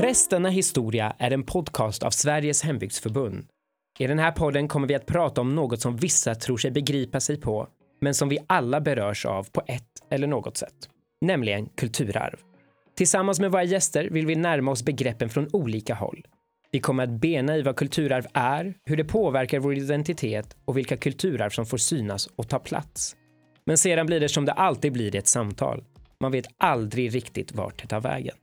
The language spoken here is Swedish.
Resten är historia är en podcast av Sveriges hembygdsförbund. I den här podden kommer vi att prata om något som vissa tror sig begripa sig på, men som vi alla berörs av på ett eller något sätt, nämligen kulturarv. Tillsammans med våra gäster vill vi närma oss begreppen från olika håll. Vi kommer att bena i vad kulturarv är, hur det påverkar vår identitet och vilka kulturarv som får synas och ta plats. Men sedan blir det som det alltid blir i ett samtal. Man vet aldrig riktigt vart det tar vägen.